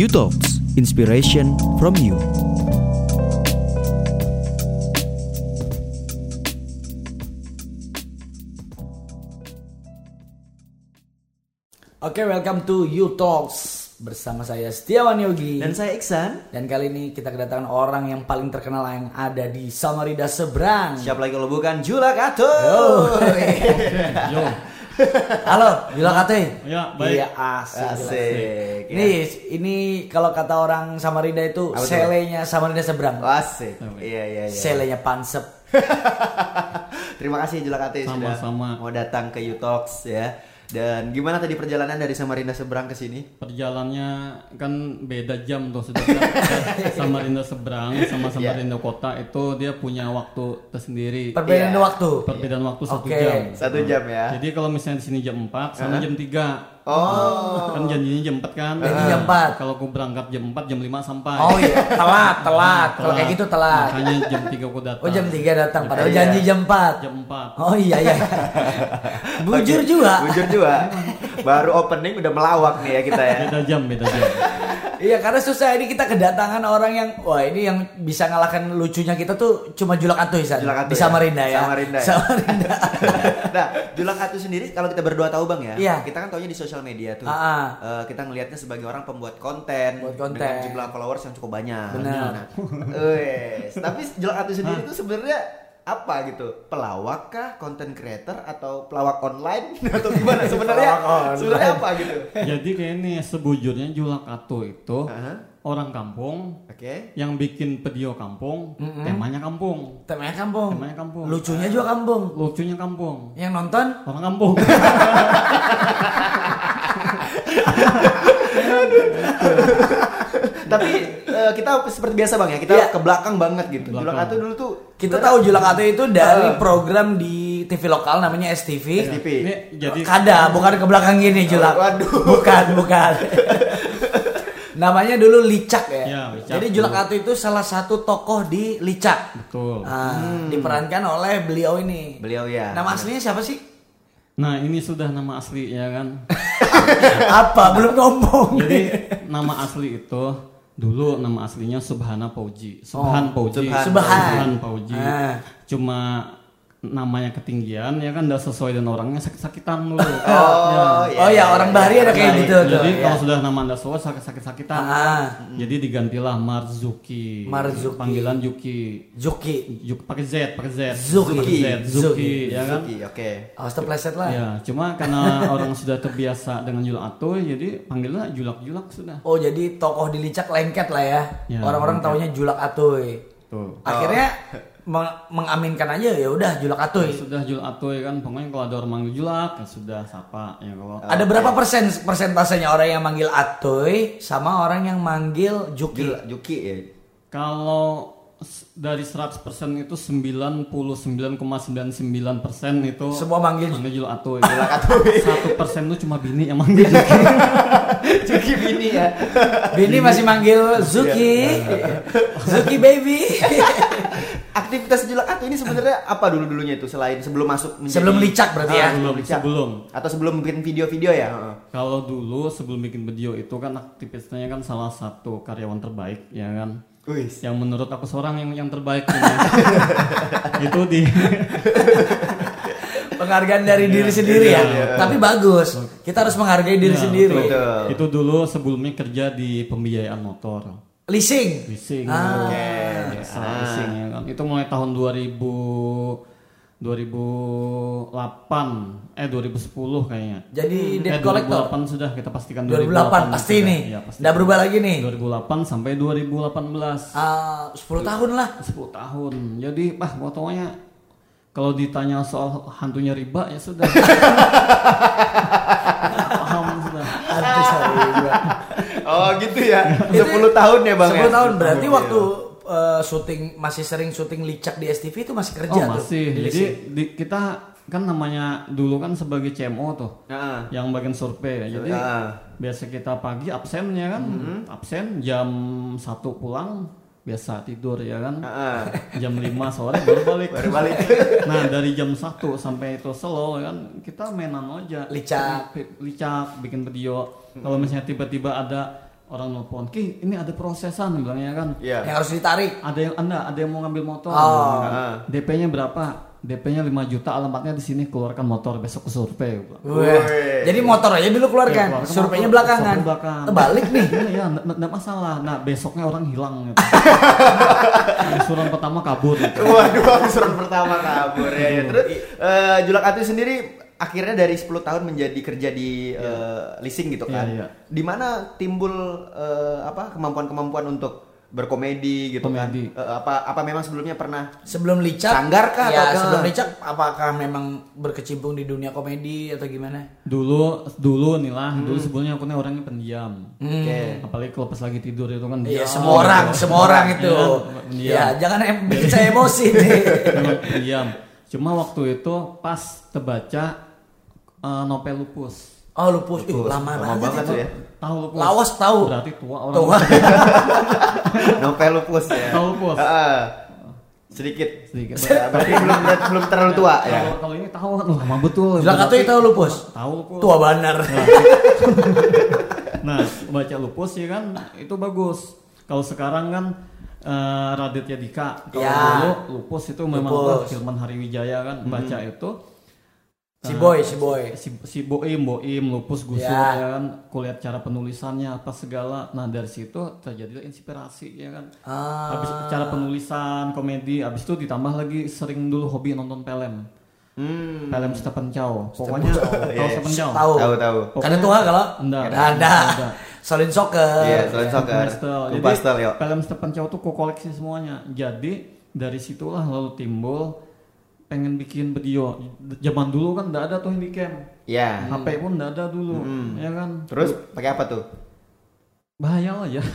You Talks, inspiration from you. Oke, welcome to You Talks bersama saya Setiawan Yogi. Dan saya Iksan. Dan kali ini kita kedatangan orang yang paling terkenal yang ada di Samarinda seberang. Siapa lagi kalau bukan Jula Kato. Yo. Halo, Jula Kate. Ya, baik. Iya, asik. Asik. Ini ini kalau kata orang Samarinda itu Apa selenya Samarinda seberang. Asik. Iya iya iya. Selenya pansep. Terima kasih Jula Kato sudah mau datang ke Utox ya. Dan gimana tadi perjalanan dari Samarinda seberang ke sini? Perjalannya kan beda jam tuh sudah Samarinda seberang sama Iya. Samarinda kota itu dia punya waktu tersendiri. Perbedaan Iya. waktu. Perbedaan waktu satu Oke. jam. Satu jam ya. Jadi kalau misalnya di sini jam 4, sana jam 3. Oh. Kan janjinya jam 4 kan? Jadi jam 4. Kalau aku berangkat jam 4, jam 5 sampai. Oh iya, telat, telat. Kalau kayak gitu telat. Makanya jam 3 aku datang. Oh jam 3 datang, padahal Iya. janji jam 4. Jam 4. Oh iya iya. Bujur juga. Bujur juga. Baru opening udah melawak nih ya kita ya. Beda jam, beda jam. Iya karena susah ini kita kedatangan orang yang wah ini yang bisa ngalahkan lucunya kita tuh cuma Julak Atuh San. Julak Atuh di ya? Samarinda ya. Samarinda ya? Samarinda. nah, Jula Kato sendiri kalau kita berdua tahu Bang ya. Iya. Kita kan taunya di sosial media tuh. Ah, ah. Eh, kita ngelihatnya sebagai orang pembuat konten, Buat konten. dengan jumlah followers yang cukup banyak. Benar. Nah, wes. Tapi Jula Kato sendiri tuh sebenarnya apa gitu? Pelawak kah, content creator atau pelawak online atau gimana sebenarnya? Pelawak online. sebenarnya apa gitu? Jadi kayak ini sebujurnya Julakato itu Aha. Orang kampung Oke. yang bikin video kampung, temanya kampung. Temanya kampung. Temanya kampung. Lucunya juga kampung. Lucunya kampung. Yang nonton Orang kampung. Tapi eh, kita seperti biasa Bang ya, kita Iya. ke belakang banget gitu. Belakang. Kato dulu tuh kita tahu Julak Atuh itu dari Ah. program di TV lokal namanya STV. SDP. Ini jadi Kada, bukan ke belakang gini Julak. Waduh. Bukan, bukan. Namanya dulu Licak ya. Ya, Licak. Jadi Julak Atuh itu salah satu tokoh di Licak. betul. Ah, diperankan oleh beliau ini. Beliau ya. Nama aslinya siapa sih? Nah, ini sudah nama asli ya kan. Apa? Belum ngomong. Jadi nama asli itu dulu nama aslinya Subhana Pauji. Subhan Pauji. Subhan. Subhan. Pauji. Ah. Cuma namanya ketinggian ya kan udah sesuai dengan orangnya sakit-sakitan dulu. Oh, Ya. iya, oh ya, iya, orang iya. Bahari ada kayak Jadi- gitu tuh. Jadi ya. kalau sudah nama anda sesuai sakit sakit-sakitan. Ah. Jadi digantilah Marzuki. Marzuki. Panggilan Yuki. Juki. Yuk pakai Z, pakai Z. Zuki. Pakai Z, Zuki. Zuki, ya kan? Oke. Awas terpleset lah. Ya, cuma karena orang sudah terbiasa dengan julak atuh, jadi panggilnya julak-julak sudah. Oh jadi tokoh di Licak lengket lah ya. Ya, Orang-orang taunya Julak Atuy. Tuh. Akhirnya meng- mengaminkan aja ya udah Julak Atuy. Sudah julak atuh ya kan, pokoknya kalau ada orang manggil julak, ya sudah sapa ya kalau. Ada berapa persen persentasenya orang yang manggil Atuy sama orang yang manggil Juki? Jula, Juki ya. Kalau dari 100% itu 99,99% itu Semua manggil manggil julak atuh. Julak atuh. Satu persen itu cuma bini yang manggil Juki. Juki bini ya. Bini masih manggil Zuki. Zuki baby. Aktivitas Jula Kato ini sebenarnya apa dulu dulunya itu selain sebelum masuk menjadi Sebelum Licak berarti ya? Ah, sebelum Sebelum, Licak. sebelum. atau sebelum bikin video-video ya? Heeh. Kalau dulu sebelum bikin video itu kan aktivitasnya kan salah satu karyawan terbaik ya kan. Wih. Yang menurut aku seorang yang yang terbaik itu di Penghargaan dari diri sendiri ya. iya. Tapi bagus. Kita harus menghargai diri Ya, sendiri. Betul. itu dulu sebelumnya kerja di pembiayaan motor. Leasing. Leasing. Ah. Ya kan. Itu mulai tahun 2000 2008 eh 2010 kayaknya. Jadi debt eh, collector. 2008 sudah kita pastikan 2008 pasti sudah. nih. Iya, pasti. Nggak berubah lagi nih. 2008 sampai 2018. Ah, 10 tahun lah. 10 tahun. Jadi, ah pokoknya kalau ditanya soal hantunya riba ya sudah. Paham sudah. Oh gitu ya. 10 tahun ya Bang 10 ya? tahun berarti Iya. waktu eh, syuting masih sering syuting licak di STV itu masih kerja Oh tuh. masih. di Jadi di- kita kan namanya dulu kan sebagai CMO tuh. Heeh. Yang bagian survei. Jadi Heeh. biasa kita pagi absennya kan. Absen jam 1 pulang biasa tidur ya kan. Heeh. Jam 5 sore baru balik. Baru balik. nah, dari jam 1 sampai itu selo kan kita mainan aja. Licak. Licak, bikin video. Kalau misalnya tiba-tiba ada orang nelpon ki ini ada prosesan bilangnya kan Iya. Yang harus ditarik. ada yang anda ada yang mau ngambil motor Oh. Ah. DP-nya berapa DP-nya 5 juta alamatnya di sini keluarkan motor besok ke survei. Jadi motor aja dulu Ya, keluarkan. keluarkan Surveinya motor, belakangan. survei belakang. Terbalik nih. Iya, iya, nggak nggak masalah. Nah, besoknya orang hilang gitu. Surat pertama kabur gitu. Waduh, angsuran pertama kabur ya. ya. Terus eh, Julak Atu sendiri akhirnya dari 10 tahun menjadi kerja di eh, leasing gitu kan. Iya, iya. Di mana timbul eh, apa kemampuan-kemampuan untuk berkomedi gitu Komedi. kan. Eh, apa apa memang sebelumnya pernah Sebelum licak. Sanggar kah Ya, atau ke- sebelum licak apakah memang berkecimpung di dunia komedi atau gimana? Dulu dulu nih lah, Hmm. dulu sebelumnya aku nih orangnya pendiam. Oke. Apalagi kalau pas lagi tidur itu kan Iya, semua orang, semua orang itu. Iya, pendiam. Ya, jangan em- bikin saya emosi nih. Memang pendiam. Cuma waktu itu pas terbaca eh, novel lupus. Oh, lupus. Ih, Lupus. lama, Lama banget, banget itu. tuh ya. Tahu lupus? Lawas tahu. Berarti tua orang. Tua. Novel lupus ya. Tahu lupus. Heeh. sedikit. Sedikit. Berarti belum belum terlalu tua ya. Kalau ini tahu kan lama betul. Atu Berarti- tahu lupus. Tahu lupus. Tua banar. Nah, baca lupus ya kan itu bagus. Kalau sekarang kan eh, Raditya Dika. Kalau Ya. dulu lupus itu memang Hilman Hariwijaya kan baca itu Si boy, si boy. si, si Boim, Boim, lupus gusur Ya. ya kan kulihat cara penulisannya apa segala. Nah dari situ terjadilah inspirasi ya kan. Ah. Habis cara penulisan komedi, habis itu ditambah lagi sering dulu hobi nonton film. Hmm. Film Stephen Chow. Pokoknya tahu. Stephen Chow. Tahu. Tahu tahu. Karena tua kalau Enggak. Ada. Enggak. Solin soccer. Iya, selain soccer. Pastel. Jadi Pastel film Stephen Chow tuh ku koleksi semuanya. Jadi dari situlah lalu timbul pengen bikin video. Zaman dulu kan enggak ada tuh handycam. Ya. HP pun enggak ada dulu, Hmm. ya kan? Terus pakai apa tuh? bahaya lah ya.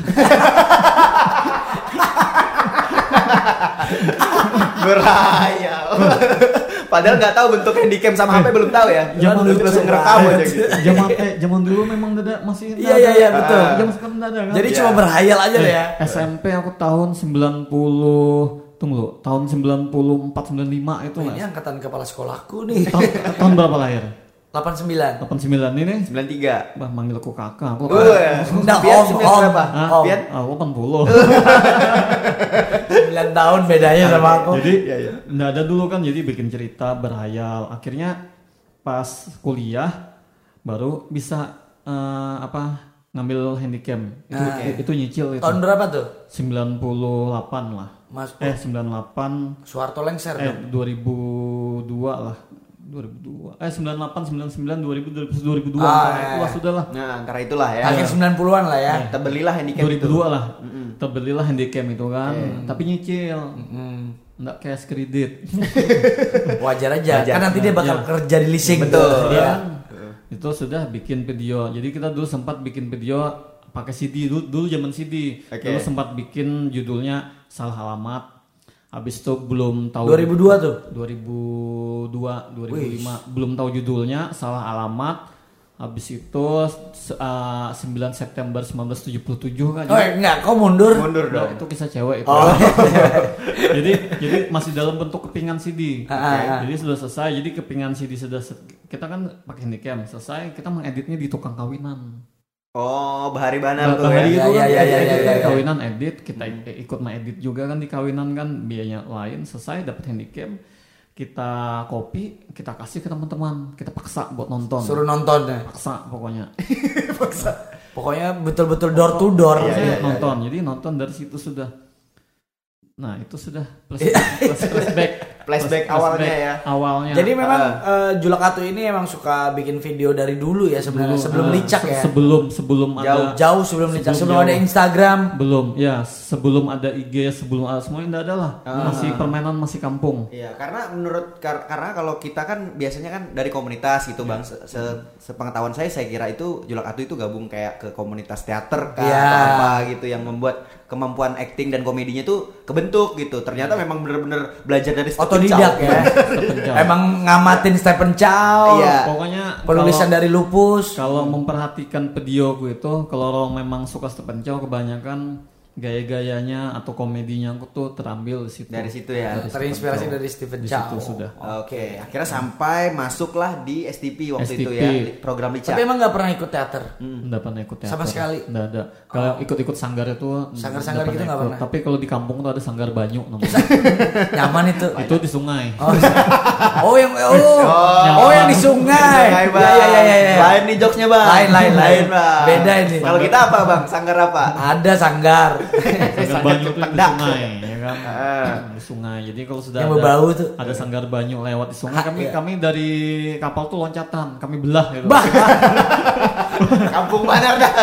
Berhayal. Padahal nggak tahu bentuk handycam sama HP belum tahu ya. Zaman Lu dulu langsung ngerekam aja gitu. zaman eh zaman dulu memang enggak ada masih Iya, nggak iya, iya, betul. Ah, Zaman sekarang enggak ada kan? Jadi cuma berhayal aja lah ya. Eh, SMP aku tahun 90 tunggu lu, tahun 94 95 itu nggak ini angkatan kepala sekolahku nih. tahun, tahun berapa lahir? 89. 89 ini 93. bah manggil aku kakak aku Wah, Nah, om, om. berapa? Hah? Om. Pian? Ah, 80 9 tahun bedanya sama aku. jadi Iya, iya. nggak ada dulu kan jadi bikin cerita berhayal akhirnya pas kuliah baru bisa eh, apa ngambil handycam itu, Nah. itu nyicil itu Tahun berapa tuh? 98 lah Mas eh 98 Suharto Lengser eh dong. 2002 lah 2002 eh 98 99 2000 2002 Ah, itulah iya. sudah lah Nah, antara itulah ya. Akhir 90-an lah ya. Kita belilah handycam itu. 2002 lah terbelilah handycam itu kan tapi nyicil Hmm. nggak cash kredit Wajar aja. Wajar. Kan nanti dia bakal Iya. kerja di leasing. Betul. tuh. Iya. Iya. itu sudah bikin video jadi kita dulu sempat bikin video pakai CD dulu, dulu zaman CD Oke. dulu sempat bikin judulnya salah alamat habis itu belum tahu 2002 tuh. 2002 2005 belum tahu judulnya salah alamat habis itu uh, 9 September 1977 kan Oh, enggak, kau mundur. Mundur Nah, dong. itu kisah cewek itu. Oh. jadi jadi masih dalam bentuk kepingan CD. Ah, ah, ah. Jadi sudah selesai. Jadi kepingan CD sudah kita kan pakai handycam selesai kita mengeditnya di tukang kawinan. Oh, bahari banar tuh Bahari ya. Iya, kan iya, iya, edit iya, kan, iya. kawinan edit kita i- ikut mengedit juga kan di kawinan kan. Biayanya lain selesai dapat handycam. Kita copy kita kasih ke teman-teman. Kita paksa buat nonton. Suruh nonton ya. paksa pokoknya. Pokoknya betul-betul door to door. Iya, iya, iya. nonton. Jadi nonton dari situ sudah. Nah itu sudah flashback flashback Flashback awalnya ya. awalnya Jadi memang Ah. eh, Julak Atu ini emang suka bikin video dari dulu ya sebenarnya Dulu, sebelum ah, licak se- ya. sebelum sebelum Jauh, ada Jauh sebelum licak, Sebelum sebelum ada jauh. Instagram. belum ya sebelum ada IG sebelum ada semuanya tidak ada lah Ah. masih permainan masih kampung Iya, karena menurut kar- karena kalau kita kan biasanya kan dari komunitas gitu bang. Se- se- sepengetahuan saya, saya kira itu Julak Atu itu gabung kayak ke komunitas teater kah Iya. atau apa gitu yang membuat kemampuan acting dan komedinya tuh kebentuk gitu. Ternyata memang bener-bener belajar dari Otodidak ya. Emang ngamatin Stephen Chow. Iya. pokoknya Penulisan kalau- dari lupus. kalau memperhatikan videoku itu kalau orang memang suka Stephen Chow kebanyakan gaya-gayanya atau komedinya aku tuh terambil di situ. Dari situ ya. Dari Terinspirasi situ. dari Steven Di Chow. situ sudah. Oke, akhirnya sampai masuklah di STP waktu itu STP. ya, program Lica. Tapi emang nggak pernah ikut teater. Nggak pernah ikut teater. Sama sekali? Oh. Nggak ada. Kalau ikut-ikut sanggar itu Sanggar-sanggar gitu nggak ikut. pernah? Tapi kalau di kampung tuh ada sanggar banyu namanya. Nyaman itu. itu di sungai. Oh, oh yang oh, oh, yang di sungai. Sungai, Bang. Ya, ya, ya, ya, ya. Lain nih jokesnya bang. Lain, lain, lain. Bang. Beda ini. Kalau kita apa bang? Sanggar apa? Ada sanggar. Sanggar banyu itu di sungai, ya kan? Ah. Di sungai. Jadi kalau sudah Yang ada, berbau tuh. ada sanggar banyu lewat di sungai, Ha, kami iya. kami dari kapal tuh loncatan, kami belah gitu. Bah, Kampung mana dah?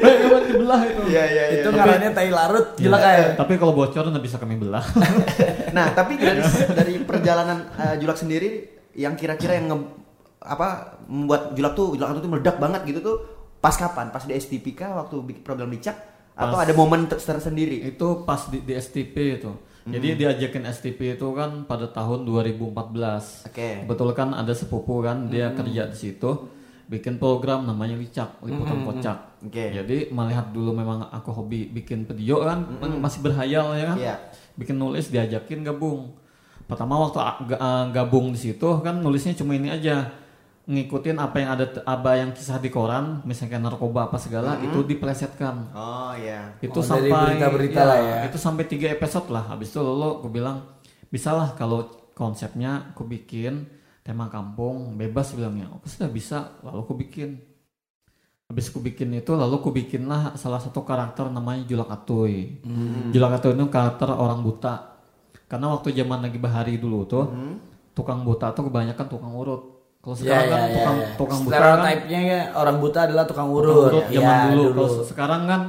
Eh, kami dibelah itu. Iya iya iya. itu ngarannya tai larut, Iya. gila kayak. Tapi kalau bocor nggak bisa kami belah. Nah tapi dari dari perjalanan eh, Julak sendiri yang kira-kira yang nge- apa membuat Julak tuh Julak tuh meledak banget gitu tuh pas kapan? Pas di STP kah waktu bikin program Licak? Atau ada momen ter- tersendiri? itu pas di, di STP itu. Jadi diajakin STP itu kan pada tahun 2014. Oke. Betul kan ada sepupu kan dia kerja di situ bikin program namanya Licak, liputan kocak. Oke. Jadi melihat dulu memang aku hobi bikin video kan masih berhayal ya kan. Iya. Bikin nulis diajakin gabung. Pertama waktu a- ga- eh, gabung di situ kan nulisnya cuma ini aja ngikutin apa yang ada apa yang kisah di koran misalnya narkoba apa segala itu diplesetkan Oh iya. itu Oh, dari sampai berita-berita ya, lah ya. itu sampai tiga episode lah habis itu lo aku bilang bisa lah kalau konsepnya aku bikin tema kampung bebas bilangnya aku sudah bisa lalu aku bikin habis aku bikin itu lalu aku bikin lah salah satu karakter namanya Julak Atoy Hmm. Julak Atoy itu karakter orang buta karena waktu zaman lagi bahari dulu tuh Hmm. tukang buta tuh kebanyakan tukang urut kalau Ya, sekarang ya, kan ya, tukang ya. tukang buta kan Stereotipnya ya, orang buta adalah tukang urut. urut, urut Ya, zaman dulu. dulu. Kalau sekarang kan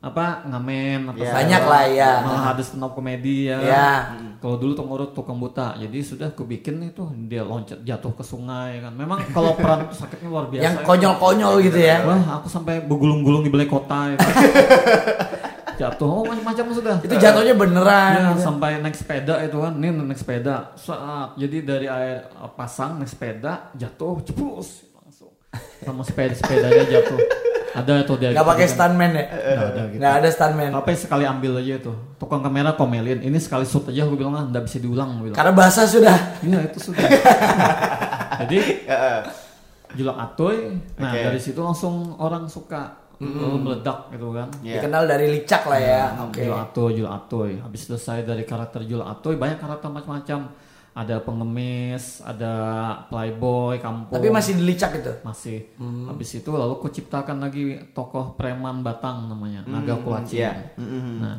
apa ngamen apa Ya. Banyak lah ya. malah ada stand up komedi ya. kan? Ya. Kalau dulu tukang urut tukang buta. Jadi sudah aku bikin itu dia loncat jatuh ke sungai kan. Memang kalau peran sakitnya luar biasa. Yang ya. konyol-konyol gitu ya. Wah, aku sampai bergulung-gulung di balai kota itu. jatuh oh macam-macam sudah. Itu jatuhnya beneran. Ya, gitu. sampai naik sepeda itu kan, ini naik sepeda. Saat jadi dari air uh, pasang naik sepeda jatuh cepus langsung. Sama sepeda sepedanya jatuh. Ada tuh dia. Gak pakai stuntman ya? Nggak ada gitu. Nggak ada stuntman. Apa sekali ambil aja itu. Tukang kamera komelin. Ini sekali shoot aja gue bilang ah nggak bisa diulang bilang. Karena basah sudah. Iya itu sudah. Jadi Julak Atoy. Nah Oke. dari situ langsung orang suka. Lalu meledak gitu kan. Iya. Dikenal dari licak lah ya. Oke. Julak Atoy, Julak Atoy. Habis selesai dari karakter Julak Atoy banyak karakter macam-macam. Ada pengemis, ada playboy, kampung. Tapi masih di licak itu. masih. Habis itu lalu ku ciptakan lagi tokoh preman Batang namanya, Naga Kulacing. Iya. Mm-mm. Nah,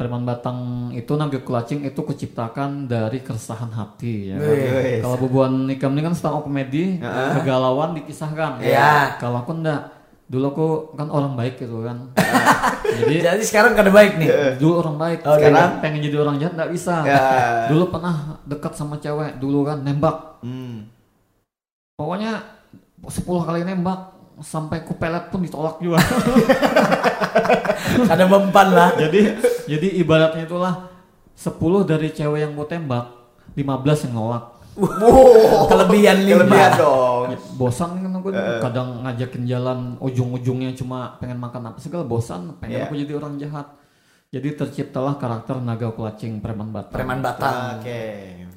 preman Batang itu Naga Kulacing itu kuciptakan dari keresahan hati ya. kan. Kalau Bubuan Nikam ini kan stand up komedi, kegalauan dikisahkan. Iya. Kalau aku enggak, dulu aku kan orang baik gitu kan. Jadi Jadi sekarang kada baik nih. dulu orang baik, Oh, sekarang pengen jadi orang jahat nggak bisa. Ya. Dulu pernah dekat sama cewek, dulu kan nembak. Hmm. Pokoknya 10 kali nembak sampai kupelet pun ditolak juga. Ada mempan lah. jadi jadi ibaratnya itulah 10 dari cewek yang mau tembak, 15 yang nolak. Wow, kelebihan lima. Kelebihan dong. Ya, bosan kan aku kadang ngajakin jalan ujung-ujungnya cuma pengen makan apa segala bosan, pengen Iya. aku jadi orang jahat. Jadi terciptalah karakter naga kulacing preman Batak. Preman Batang. Oke.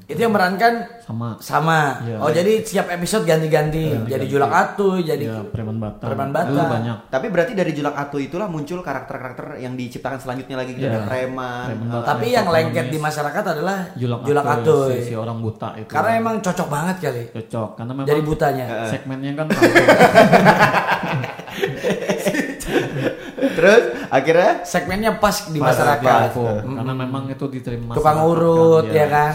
Itu yang merankan sama sama. Iya. Oh jadi setiap episode ganti-ganti. Jadi Julak Atu, jadi ya preman Batak. Preman Batak. banyak. Tapi berarti dari Julak Atu itulah muncul karakter-karakter yang diciptakan selanjutnya lagi gitu Iya. ada preman. Preman eh, Batak. tapi yang lengket di masyarakat adalah Julak, Julak Atoy, Atu. si, si orang buta itu. Karena emang cocok banget kali. cocok karena memang Jadi butanya. segmennya kan. Terus akhirnya Segmennya pas di Pas, masyarakat. kampung. karena memang itu diterima Tukang masyarakat urut kan, ya kan.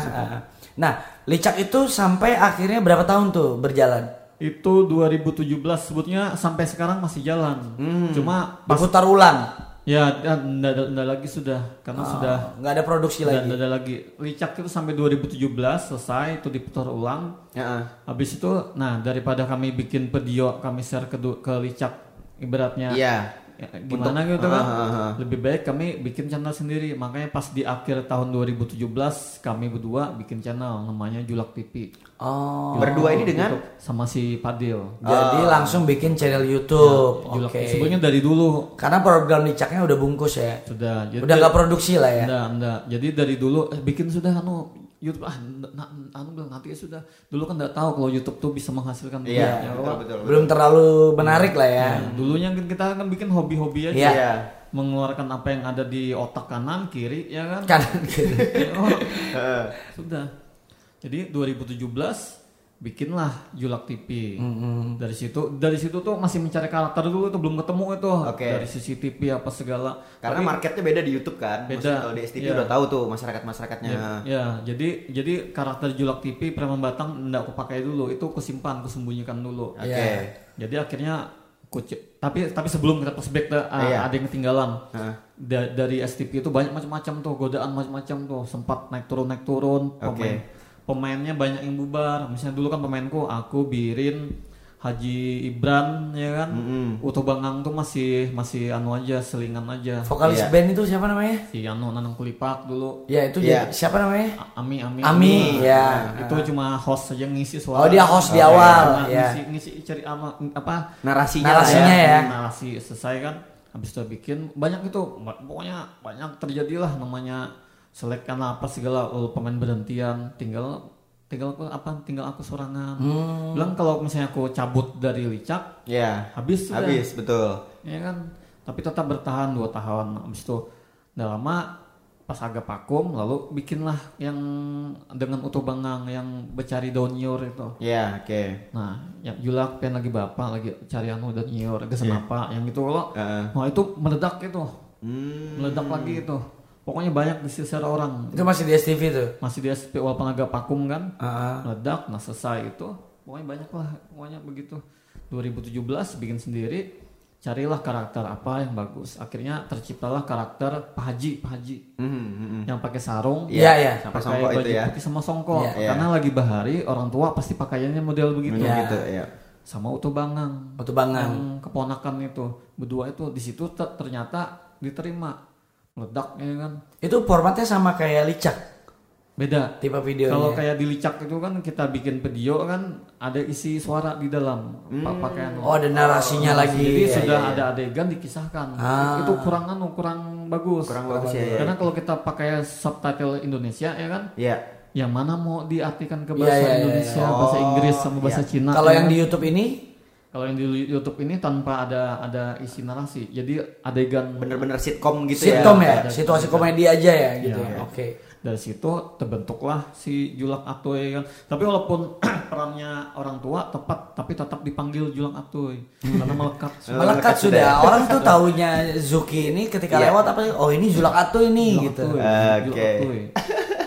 Nah, Licak itu sampai akhirnya berapa tahun tuh berjalan? Itu 2017 sebutnya sampai sekarang masih jalan. Hmm. Cuma pas Diputar ulang. ya dan nggak ada- lagi sudah karena sudah Nggak ada produksi lagi. nggak ada lagi. Licak itu sampai 2017 selesai itu diputar ulang. ya, Habis itu nah daripada kami bikin video kami share ke ke Licak ibaratnya Iya. Ya, gimana gitu kan. Ah, ah, ah. Lebih baik kami bikin channel sendiri. Makanya pas di akhir tahun 2017 kami berdua bikin channel namanya Julak TV. Oh. Berdua ini dengan Gitu. sama si Padil. Jadi langsung bikin channel YouTube. Julak Oke. sebenarnya dari dulu Karena program licaknya udah bungkus ya. sudah. Jadi, Udah nggak produksi lah ya. Enggak, enggak. Jadi dari dulu eh, bikin sudah anu YouTube ah na, anu bilang nanti ya sudah. Dulu kan enggak tahu kalau YouTube tuh bisa menghasilkan Iya, ya, betul, Pak. betul. Belum terlalu menarik lah ya. Ya, dulunya kan kita kan bikin hobi-hobi aja. Iya. Iya. Mengeluarkan apa yang ada di otak kanan, kiri, ya kan? Kanan kiri. Oh, sudah. Jadi 2017 bikinlah Julak TV. Dari situ dari situ tuh masih mencari karakter dulu tuh belum ketemu itu. Oke. Dari CCTV apa segala. karena Tapi- marketnya beda di YouTube kan. Beda. Maksudnya kalau di STV Iya. udah tahu tuh masyarakat-masyarakatnya. Ya, ya, jadi jadi karakter Julak TV Preman Batang ndak aku pakai dulu, itu kusimpan, kusembunyikan dulu. Oke. Iya. Jadi akhirnya kuci- tapi tapi sebelum kita flashback tuh, ah, Iya. ada yang ketinggalan. Da- dari STP itu banyak macam-macam tuh, godaan macam-macam tuh, sempat naik turun naik turun. Pemain pemainnya banyak yang bubar. Misalnya dulu kan pemainku aku Birin Haji Ibran ya kan. Mm-mm. Utuh Bangang tuh masih masih anu aja, selingan aja. Vokalis Iya. band itu siapa namanya? Si Anu Nanang Kulipak dulu. Ya itu Iya. jadi- siapa namanya? Ami Ami Ami, ya. Nah, itu cuma host saja ngisi suara Oh, dia host di awal, Nah, ya. ngisi ngisi cari ama, apa Narasinya, Narasinya lah ya. narasi selesai kan habis itu bikin banyak itu pokoknya banyak terjadilah namanya selekkan apa segala oh, pemain berhentian tinggal tinggal aku apa tinggal aku sorangan Hmm. bilang kalau misalnya aku cabut dari licak Ya. habis sudah Habis betul. ya kan tapi tetap bertahan dua tahun habis itu udah lama pas agak vakum lalu bikinlah yang dengan utuh bangang yang becari daun nyiur itu Ya, oke. nah yang julak pen lagi bapak lagi cari anu daun nyiur ke senapa yang itu kalau Heeh. nah itu meledak itu Hmm. meledak lagi itu pokoknya banyak di secara orang Itu masih di STV tuh. masih di SP walaupun agak vakum kan meledak nah selesai itu pokoknya banyak lah pokoknya begitu 2017 bikin sendiri carilah karakter apa yang bagus akhirnya terciptalah karakter Pak Haji Pak Haji Hmm, hmm, hmm. yang pakai sarung Iya, iya. Sampai pakai songkok baju itu ya. putih sama songkok Iya. Iya. karena lagi bahari orang tua pasti pakaiannya model begitu Iya. gitu, ya. sama utuh bangang Waktu bangang. yang keponakan itu berdua itu di situ ter- ternyata diterima meledak ya kan Itu formatnya sama kayak licak beda tipe videonya. Kalau kayak di licak itu kan kita bikin video kan ada isi suara di dalam pa- pakaian. Oh, ada narasinya lagi. Jadi Iya, sudah iya, ada adegan dikisahkan. Ah. Itu kurang anu kurang bagus. Kurang bagus ya, ya. Karena kalau kita pakai subtitle Indonesia ya kan, Iya. yang mana mau diartikan ke Iya, bahasa iya, iya, Indonesia, iya. bahasa Oh, Inggris sama bahasa iya. Cina. Kalau ya yang kan? di YouTube ini kalau yang di YouTube ini tanpa ada ada isi narasi. Jadi adegan Bener-bener sitkom gitu ya. sitcom ya, Ada- situasi komedi aja ya gitu. Iya. ya. Oke. dari situ terbentuklah si Julak Atoy kan. Tapi walaupun perannya orang tua tepat, tapi tetap dipanggil Julak Atoy karena melekat. Melekat sudah. Orang tuh taunya Zuki ini ketika Iya. lewat apa? Oh ini Zulak Atu ini Julak gitu. Atoy, Oke. Julak Atoy. Sudah.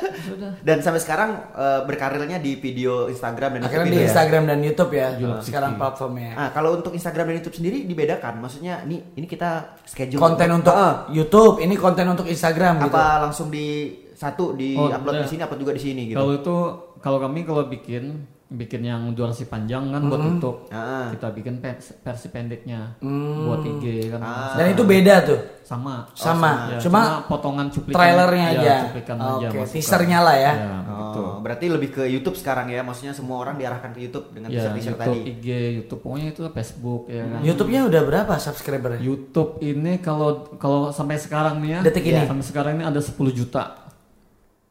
Dan sampai sekarang eh, berkarirnya di video Instagram dan Akhirnya YouTube di ya? Instagram dan YouTube ya. Julak Sekarang Zuki. platformnya. Ah, kalau untuk Instagram dan YouTube sendiri dibedakan. Maksudnya ini ini kita schedule Konten untuk Ah, YouTube, ini konten untuk Instagram gitu. apa langsung di satu di Oh, upload di udah. sini upload juga di sini gitu. Kalau itu kalau kami kalau bikin bikin yang durasi panjang kan buat YouTube. Ah. Kita bikin versi pendeknya Hmm. buat IG kan. Dan itu beda tuh. Sama. Sama. Ya, Cuma potongan cuplikan Trailernya ya, aja. cuplikan aja Oke, masukkan. teasernya lah ya. Ya, begitu. Oh, berarti lebih ke YouTube sekarang ya. Maksudnya semua orang diarahkan ke YouTube dengan Ya, teaser-teaser YouTube, tadi. IG, YouTube, pokoknya itu Facebook ya kan. YouTube-nya udah berapa subscribernya? YouTube ini kalau kalau sampai sekarang nih ya, Detik ini? sampai sekarang ini ada 10 juta.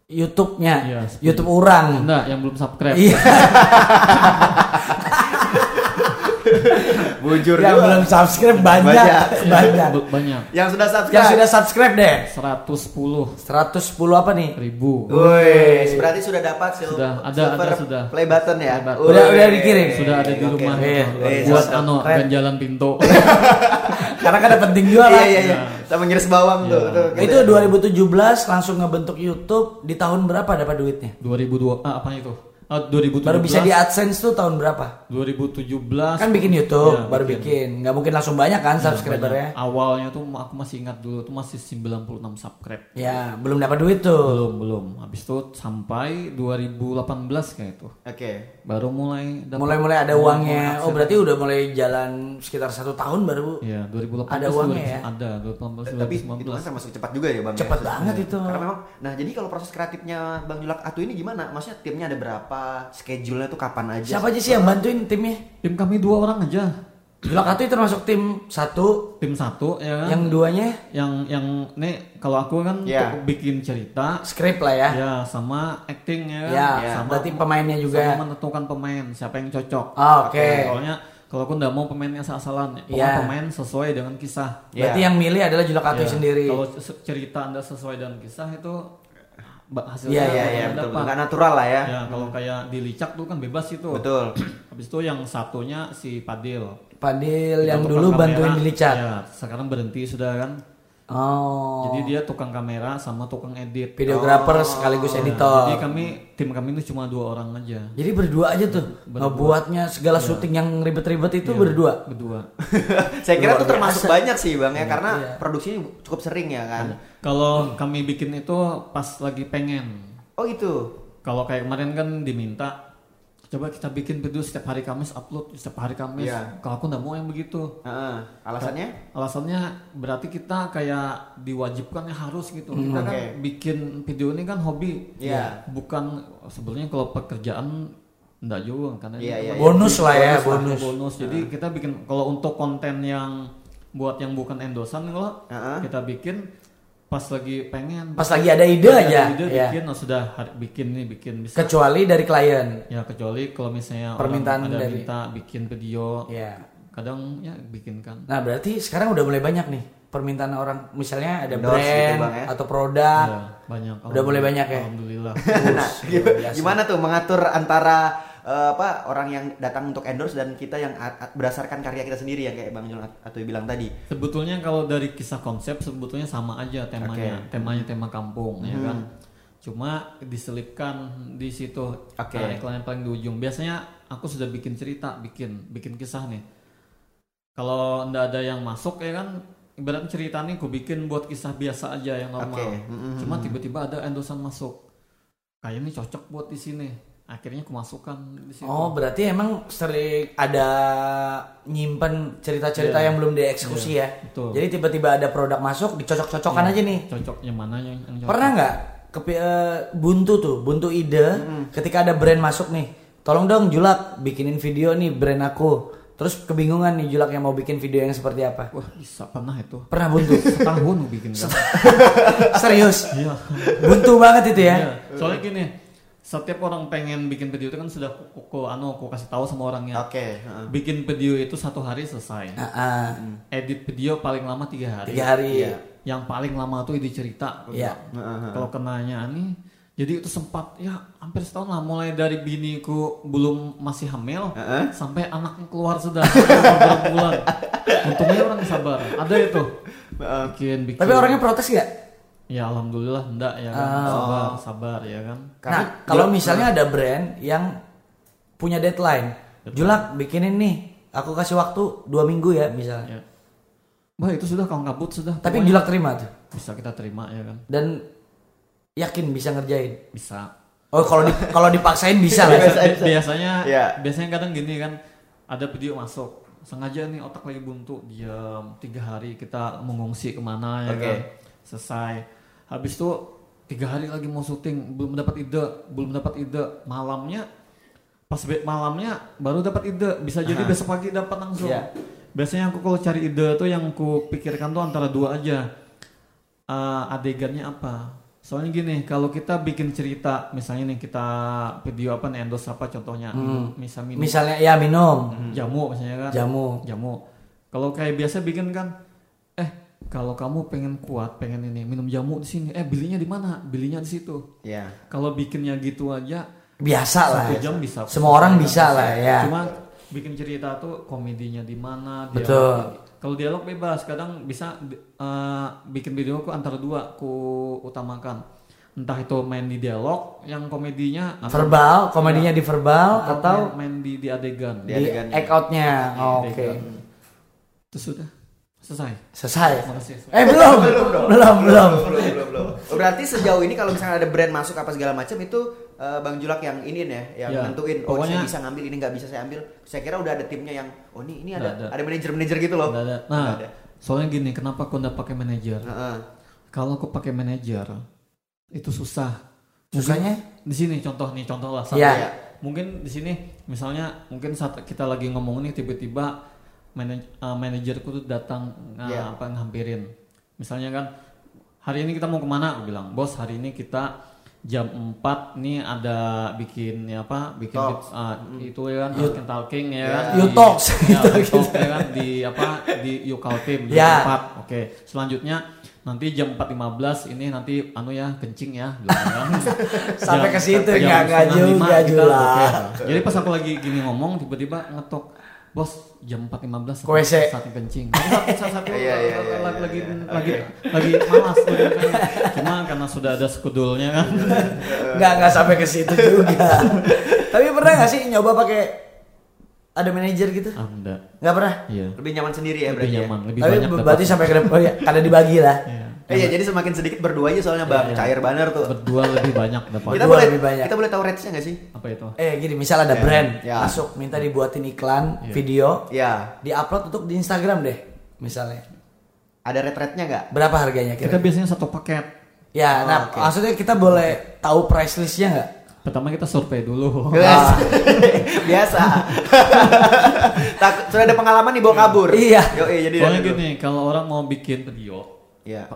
YouTube-nya, Iya, YouTube orang. Enggak, yang belum subscribe. Iya. Bujur yang juga. belum subscribe banyak, Banyak. banyak. Ba- Banyak. Yang sudah subscribe. Yang sudah subscribe deh. 110 110 apa nih? ribu. Woi, berarti sudah dapat sil- Sudah, ada, silver ada, sudah. play button ya. Play button. Udah- udah dikirim? Sudah ada di rumah Iya. Eh, buat anu Keren. ganjalan pintu. Karena kan ada penting juga Iya lah. iya iya. Sama ngiris bawang tuh. Iya. tuh. Itu 2017 langsung ngebentuk YouTube di tahun berapa dapat duitnya? 2002 ah, apa itu? Ah, 2017 Baru bisa di AdSense tuh tahun berapa? 2017 Kan bikin YouTube, Iya, baru bikin. Nggak mungkin langsung banyak kan subscribernya. awalnya tuh aku masih ingat dulu tuh masih 96 subscribe Ya, belum dapat duit tuh. belum belum habis itu sampai 2018 kayak itu Oke. baru mulai dapat- Mulai-mulai ada uangnya. Oh, berarti udah mulai jalan sekitar satu tahun baru. Iya, 2018 Ada uangnya ya? Ada 2018 Tapi itu 2019. kan termasuk cepat juga ya bang. ya? Cepet banget itu. Karena memang, nah jadi kalau proses kreatifnya Bang Julak Atu ini gimana? Maksudnya timnya ada berapa? Schedule-nya tuh kapan aja? Siapa aja sih yang bantuin timnya? Tim kami dua orang aja. Julak Atu termasuk tim satu, Tim satu ya kan. yang duanya yang yang nih kalau aku kan tuh bikin cerita skrip lah ya. ya sama acting ya kan. Ya, sama berarti pemainnya juga. sama menentukan pemain siapa yang cocok. Oh, Oke. Soalnya kalau aku nggak mau pemainnya asal-asalan, pokoknya Iya. pemain sesuai dengan kisah. Berarti Ya. yang milih adalah Julak Atu Ya, sendiri. Kalau cerita anda sesuai dengan kisah itu hasilnya Iya, Iya iya betul, betul. Nggak natural lah ya. Ya, kalau kayak di Licak tuh kan bebas itu. Betul. Habis itu yang satunya si Padil. Padil yang dulu kamera. bantuin di Licat. Ya, sekarang berhenti sudah kan. Oh. Jadi dia tukang kamera sama tukang edit. videografer sekaligus Nah, editor. Jadi kami tim kami itu cuma dua orang aja. Jadi berdua aja tuh ngebuatnya segala syuting yang ribet-ribet itu berdua. Berdua. Saya kira Luar tuh termasuk biasa. banyak sih bang ya, karena iya. produksinya cukup sering ya kan. Kalau kami bikin itu pas lagi pengen. Oh gitu. Kalau kayak kemarin kan diminta coba kita bikin video setiap hari Kamis upload setiap hari Kamis. Iya. Kalau aku nggak mau yang begitu. Heeh. Alasannya? Alasannya berarti kita kayak diwajibkan ya harus gitu. Kita kan Oke. bikin video ini kan hobi. Iya. Bukan sebenarnya kalau pekerjaan enggak juga karena ini Iya, iya, kan. Bonus lah ya, bonus. bonus. Jadi kita bikin kalau untuk konten yang buat yang bukan endosan kalau Heeh. kita bikin pas lagi pengen Pas lagi ada ide Pas aja, ada ide ya. bikin oh, sudah hari- bikin nih bikin bisa Kecuali dari klien. ya kecuali kalau misalnya Permintaan orang ada dari- minta bikin video Ya. kadang ya bikin kan Nah, berarti sekarang udah mulai banyak nih permintaan orang misalnya ada Endorse gitu, brand Bang, ya. atau produk. Ya, banyak Udah mulai banyak ya? alhamdulillah Nah, gimana tuh mengatur antara eh, apa orang yang datang untuk endorse dan kita yang berdasarkan karya kita sendiri ya kayak Bang Jul atau bilang tadi. sebetulnya kalau dari kisah konsep sebetulnya sama aja temanya Oke. temanya tema kampung ya Hmm. kan cuma diselipkan di situ uh, iklan yang paling di ujung biasanya aku sudah bikin cerita bikin bikin kisah nih kalau ndak ada yang masuk ya kan ibarat cerita nih aku bikin buat kisah biasa aja yang normal Oke. Mm-mm. cuma tiba-tiba ada endosan masuk kayak ini cocok buat di sini akhirnya aku masukkan di situ Oh, berarti emang sering ada nyimpen cerita-cerita Iya. yang belum dieksekusi ya. betul. Jadi tiba-tiba ada produk masuk, dicocok-cocokkan Iya, aja nih. cocok yang mana yang, yang cocok Pernah nggak kepi eh, buntu tuh, buntu ide ketika ada brand masuk nih. Tolong dong Julak bikinin video nih brand aku. Terus kebingungan nih Julak yang mau bikin video yang seperti apa. wah bisa pernah itu Pernah buntu. setahun bikin kan Serius. iya Buntu banget itu ya. Iya, soalnya gini setiap orang pengen bikin video itu kan sudah ku, ku- anu aku kasih tahu sama orangnya Oke. heeh. bikin video itu satu hari selesai Ah, ah. edit video paling lama tiga hari Tiga hari. Iya. yang paling lama tuh edit cerita Iya. Heeh. kalau kenanya nih jadi itu sempat ya hampir setahun lah mulai dari biniku belum masih hamil Heeh. sampai anaknya keluar sudah beberapa bulan untungnya orang sabar ada itu bikin bikin Tapi orangnya protes nggak? Ya alhamdulillah enggak ya kan Ah. sabar sabar ya kan Nah, kalau misalnya ada brand yang punya deadline, Julak bikinin nih, aku kasih waktu dua minggu ya misalnya. Ya. Bah itu sudah kawan kabut sudah. Tapi Pokoknya Julak terima tuh bisa kita terima ya kan. dan yakin bisa ngerjain. Bisa. Oh kalau di, kalau dipaksain bisa lah. Bisa. Bi- biasanya Iya. biasanya kadang gini kan ada video masuk sengaja nih otak lagi buntu diam tiga hari kita mengungsi ke mana ya Oke. kan selesai habis itu tiga hari lagi mau syuting belum dapat ide belum dapat ide. Malamnya pas malamnya baru dapat ide. Bisa jadi besok pagi dapat langsung. Iya. biasanya aku kalau cari ide tuh yang aku pikirkan tuh antara dua aja. Eh, adegannya apa? Soalnya gini kalau kita bikin cerita misalnya nih kita video apa nih endorse apa contohnya? Misal minum. Misalnya ya minum. Jamu misalnya kan? Jamu. jamu. Kalau kayak biasa bikin kan kalau kamu pengen kuat pengen ini minum jamu di sini eh belinya di mana belinya di situ Iya. kalau bikinnya gitu aja Biasa lah. satu jam bisa Semua orang bisa lah ya. cuma bikin cerita tuh komedinya di mana Betul. kalau dialog bebas kadang bisa eh, bikin video aku antara dua ku utamakan entah itu main di dialog yang komedinya atau verbal komedinya di verbal atau atau main, main di di adegan Di di adegannya. act outnya Oh, oke adegan. itu sudah selesai selesai makasih eh belum belum belum belum belum, belum, belum. Oh, berarti sejauh ini kalau misalnya ada brand masuk apa segala macam itu eh, Bang Julak yang ini ya, yang Ya, nentuin oh pokoknya- saya bisa ngambil ini nggak bisa saya ambil. Saya kira udah ada timnya yang oh ini ini ada ada, ada. manajer-manajer gitu loh. Ada. Nah ada. soalnya gini kenapa aku nggak pakai manajer Heeh. kalau aku pakai manajer itu susah susahnya di sini contoh nih contoh lah Iya. satu. mungkin di sini misalnya mungkin saat kita lagi ngomong nih tiba-tiba manaj- uh, manajerku tuh datang uh, Iya. apa ngampirin misalnya kan hari ini kita mau ke mana aku bilang bos hari ini kita jam 4 nih ada bikin ya apa bikin Talks. uh, itu ya kan talking talking ya kan You di- talks. ya, you talk ya kan di apa di Yukaltim jam Ya. 4 oke selanjutnya nanti jam 4.15 ini nanti anu ya kencing ya bilang kan. Sampai ke situ, nggak- nggak juga, kita. Jadi pas aku lagi gini ngomong tiba-tiba ngetok bos jam 4.15 Ke WC. saatnya kencing. Tapi saat, saat, saat, Iya, iya, iya, lagi, lagi, lagi, lagi malas. Cuma karena sudah ada skedulnya kan. nggak nggak sampai ke situ juga tapi pernah nggak sih nyoba pakai ada manajer gitu Ah, enggak. nggak pernah Iya. Lebih nyaman sendiri ya Lebih berarti. ya? nyaman, lebih tapi banyak berarti dapat. sampai ke depan oh ya, kada dibagi lah Iya. Eh, iya, jadi semakin sedikit berdua aja soalnya Bang, Iya. cair banner tuh. Berdua lebih banyak dapat. Kita boleh lebih banyak. kita boleh tahu rates-nya nggak sih? Apa itu? eh gini misal ada Ya, brand ya. masuk minta dibuatin iklan Iya. video Iya. diupload untuk di Instagram deh misalnya Ada rate-rate-nya nggak? berapa harganya Kita kira biasanya satu paket. ya Oh, nah oke. maksudnya kita boleh tahu price listnya nggak Pertama kita survei dulu. Biasa. Biasa. Takut sudah ada pengalaman nih bawa kabur. Iya. Yo, jadi Soalnya gini, kalau orang mau bikin video, Iya.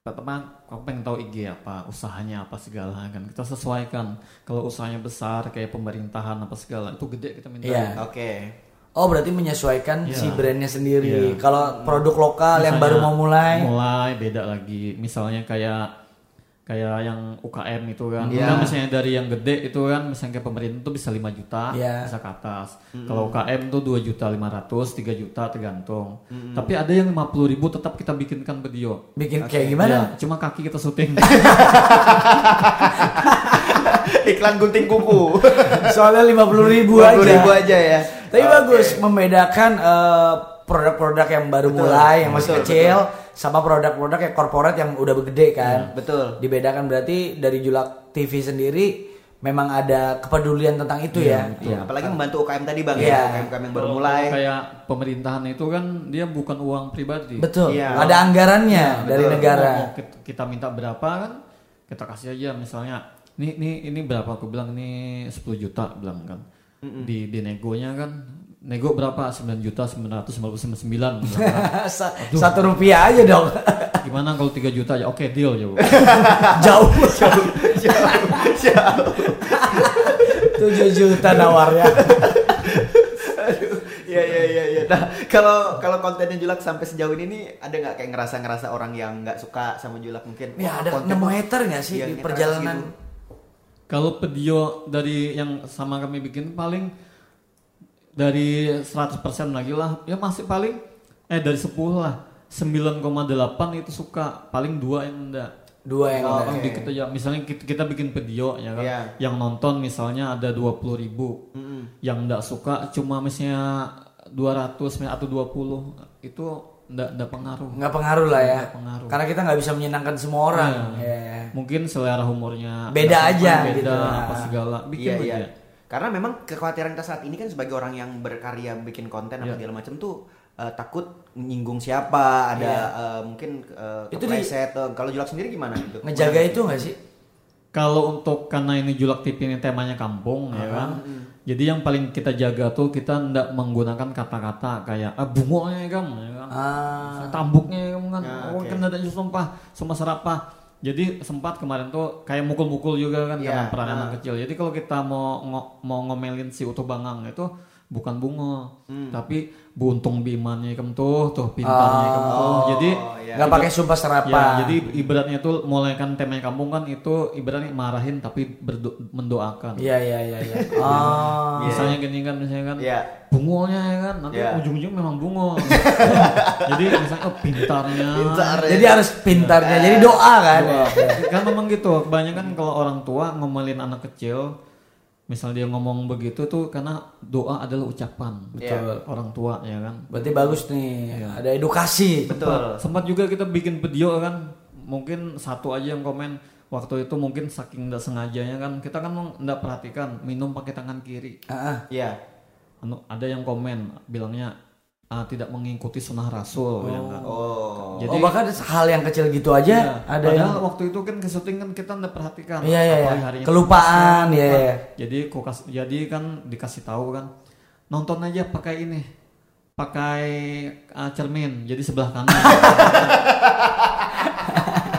Pertama aku pengen tahu IG apa, usahanya apa segala kan. Kita sesuaikan. Kalau usahanya besar kayak pemerintahan apa segala, itu gede kita minta. Iya. Oke. Oh berarti menyesuaikan Iya. si brandnya sendiri. Iya. Kalau produk lokal yang Misalnya baru mau mulai, mulai beda lagi misalnya kayak kayak yang UKM itu kan Iya. Kan misalnya dari yang gede itu kan misalnya kayak pemerintah itu bisa 5 juta Iya. bisa ke atas kalau UKM tuh 2 juta 500 3 juta tergantung tapi ada yang 50 ribu tetap kita bikinkan video bikin kayak gimana? Ya, cuma kaki kita syuting Iklan gunting kuku. Soalnya lima puluh ribu 20 aja. ribu aja ya. Tapi Oke. bagus membedakan eh, produk-produk yang baru mulai, yang masih betul, kecil, sama produk-produk yang corporate yang udah gede kan. Betul. Dibedakan berarti dari Julak TV sendiri memang ada kepedulian tentang itu ya. Iya, apalagi membantu UKM tadi Bang Iya. ya, UKM yang baru mulai. kayak pemerintahan itu kan dia bukan uang pribadi Betul. Iya. Ada anggarannya dari betul. negara. Mau kita, minta berapa kan kita kasih aja misalnya ini ini ini berapa aku bilang ini 10 juta bilang kan di di negonya kan nego berapa 9 juta 999 bilang kan. Sa- Satu rupiah aja dong. gimana kalau 3 juta ya oke deal ya Bu. Jauh. Jauh, jauh. 7 juta nawarnya. Iya iya iya iya. Nah, kalau kalau kontennya Julak sampai sejauh ini nih ada nggak kayak ngerasa-ngerasa orang yang nggak suka sama Julak mungkin? Ya ada nemu hater nggak sih di perjalanan? gitu. kalau video dari yang sama kami bikin paling dari 100% lagi lah ya masih paling eh dari 10 lah 9,8 itu suka paling dua yang enggak Dua yang Oh. Yang dikit aja. misalnya kita, kita bikin video ya kan, Iya. yang nonton misalnya ada 20 ribu, yang nggak suka cuma misalnya 200 misalnya atau 20 itu nggak nggak pengaruh. nggak pengaruh lah ya. Pengaruh. Karena kita nggak bisa menyenangkan semua orang. Iya. Ya. Mungkin selera humornya Beda aja sama, beda gitu. apa segala, bikin Iya aja. Iya. Karena memang kekhawatiran kita saat ini kan sebagai orang yang berkarya bikin konten apa Iya. segala macam tuh eh, takut menyinggung siapa, ada Iya. eh, mungkin uh, Itu di- kepleset. eh, Kalau Julak sendiri gimana gitu? Ngejaga itu nggak sih? Kalau untuk karena ini julak TV ini temanya kampung ya kan. Jadi yang paling kita jaga tuh kita ndak menggunakan kata-kata kayak ah bungoknya kamu ya kan. Ah, Tambuknya kamu kan. Ya, oh oke. kan ada sumpah sama serapah. Jadi sempat kemarin tuh kayak mukul-mukul juga kan Iya, karena peran ah. anak kecil. Jadi kalau kita mau ngo- mau ngomelin si Utuh Bangang itu bukan bungo tapi buntung bimanya kem tuh tuh pintarnya kem tuh jadi iya. nggak pakai sumpah serapah. ya jadi ibaratnya tuh mulai kan tema kampung kan itu ibaratnya marahin tapi berdo- mendoakan Iya iya iya iya. Oh. misalnya gini kan misalnya kan Iya. bungonya ya kan nanti Iya. ujung-ujung memang bungo jadi misalnya oh, pintarnya Pintar ya. Jadi harus pintarnya. Jadi doa kan. kan memang gitu kebanyakan kalau orang tua ngomelin anak kecil misalnya dia ngomong begitu tuh karena doa adalah ucapan Betul. orang tua ya kan Berarti bagus nih. Ada edukasi. Betul. sempat juga kita bikin video kan mungkin satu aja yang komen waktu itu mungkin saking nggak sengajanya kan kita kan nggak perhatikan minum pakai tangan kiri Ah, ah. Iya. Anu, ada yang komen bilangnya ah, tidak mengikuti sunnah rasul bilang kan. Oh. Jadi oh bahkan hal yang kecil gitu aja Iya, ada padahal yang waktu itu kan ke syuting kan kita nggak perhatikan. Iya, iya, iya. Kelupaan, puasa. iya, iya. Jadi kok kas- jadi kan dikasih tahu kan nonton aja pakai ini pakai uh, cermin jadi sebelah kanan.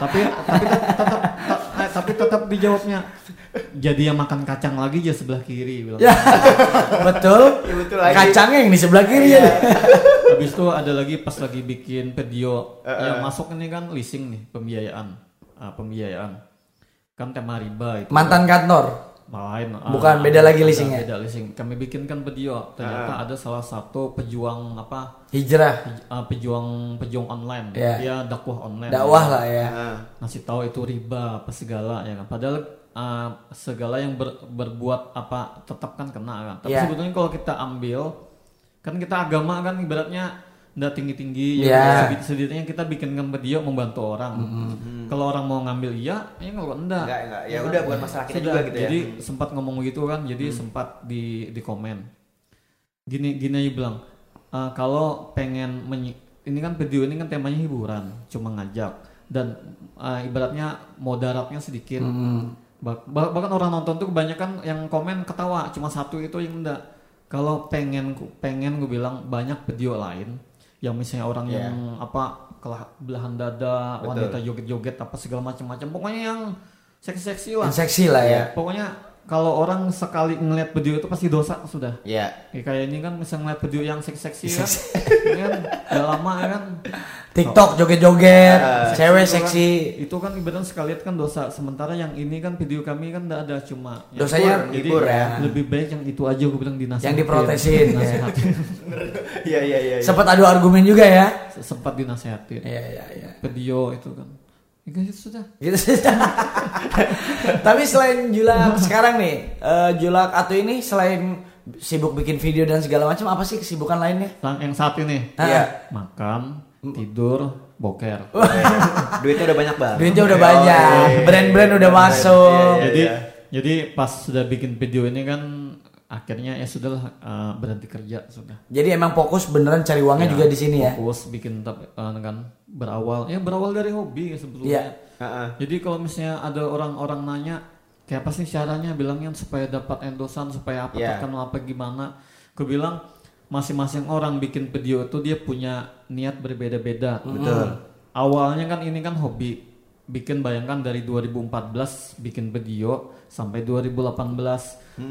tapi tapi tet- tetap tet- eh, tapi tetap dijawabnya jadi yang makan kacang lagi aja sebelah kiri bilang. Ya, betul. Iya, betul lagi. Kacangnya yang di sebelah kiri ya. Habis itu ada lagi pas lagi bikin video yang masuk ini kan leasing nih pembiayaan Ah, pembiayaan kan tema riba itu Mantan kantor. Lain ah, Bukan, beda lagi leasingnya. beda leasing kami bikin kan video ternyata ada salah satu pejuang apa Hijrah. ah, pejuang pejuang online Iya. dia dakwah online Dakwah lah ya. Nah, ngasih tahu itu riba apa segala ya kan padahal ah, segala yang ber- berbuat apa tetap kan kena kan tapi Iya. sebetulnya kalau kita ambil kan kita agama kan ibaratnya nggak tinggi tinggi Iya. ya sedikitnya kita bikinkan video membantu orang. Kalau orang mau ngambil iya ya kalau enggak Enggak, enggak. Ya udah, bukan masalah kita juga gitu ya. jadi sempat ngomong gitu kan jadi sempat di di komen. Gini gini aja bilang "Eh, kalau pengen menyi- ini kan video ini kan temanya hiburan cuma ngajak. Dan eh, ibaratnya moderatnya sedikit. Bah- bah- bahkan orang nonton tuh kebanyakan yang komen ketawa cuma satu itu yang enggak. Kalau pengen pengen gue bilang banyak video lain yang misalnya orang Iya. yang apa kelah belahan dada Betul. wanita joget-joget apa segala macam-macam pokoknya yang seksi-seksi lah Yang seksi lah ya. pokoknya kalau orang sekali ngeliat video itu pasti dosa sudah Iya. Ya, kayak ini kan bisa ngeliat video yang seksi-seksi kan Ini kan udah lama ya kan TikTok joget-joget, Ah. cewek Itu kan- seksi. itu kan ibaratnya sekalian kan dosa sementara yang ini kan video kami kan enggak ada cuma yang- Dosanya jadi hibur ya. lebih baik yang itu aja gue bilang dinasihatin Yang diprotesin, ya. Iya, iya, iya. iya. Sempat adu argumen juga ya. sempat dinasehatin Iya iya iya. video itu kan ya kan itu sudah Gitu sih. Tapi selain Julak sekarang nih, eh, Julak atau ini selain sibuk bikin video dan segala macam, apa sih kesibukan lainnya? Yang- yang saat ini. Iya. makan tidur boker Duitnya udah banyak banget. Duitnya udah Oh, banyak, iya. brand-brand udah Brand-brand. masuk. Iya, iya, jadi iya. jadi pas sudah bikin video ini kan akhirnya ya sudahlah eh, berhenti kerja sudah Jadi emang fokus beneran cari uangnya Ya, juga di sini ya. fokus bikin tapi eh, kan berawal ya berawal dari hobi sebetulnya Iya. Heeh. jadi kalau misalnya ada orang-orang nanya kayak apa sih caranya bilangnya supaya dapat endosan supaya apa Iya. tekan apa gimana aku bilang masing-masing orang bikin video itu dia punya niat berbeda-beda Betul. awalnya kan ini kan hobi bikin bayangkan dari 2014 bikin video sampai 2018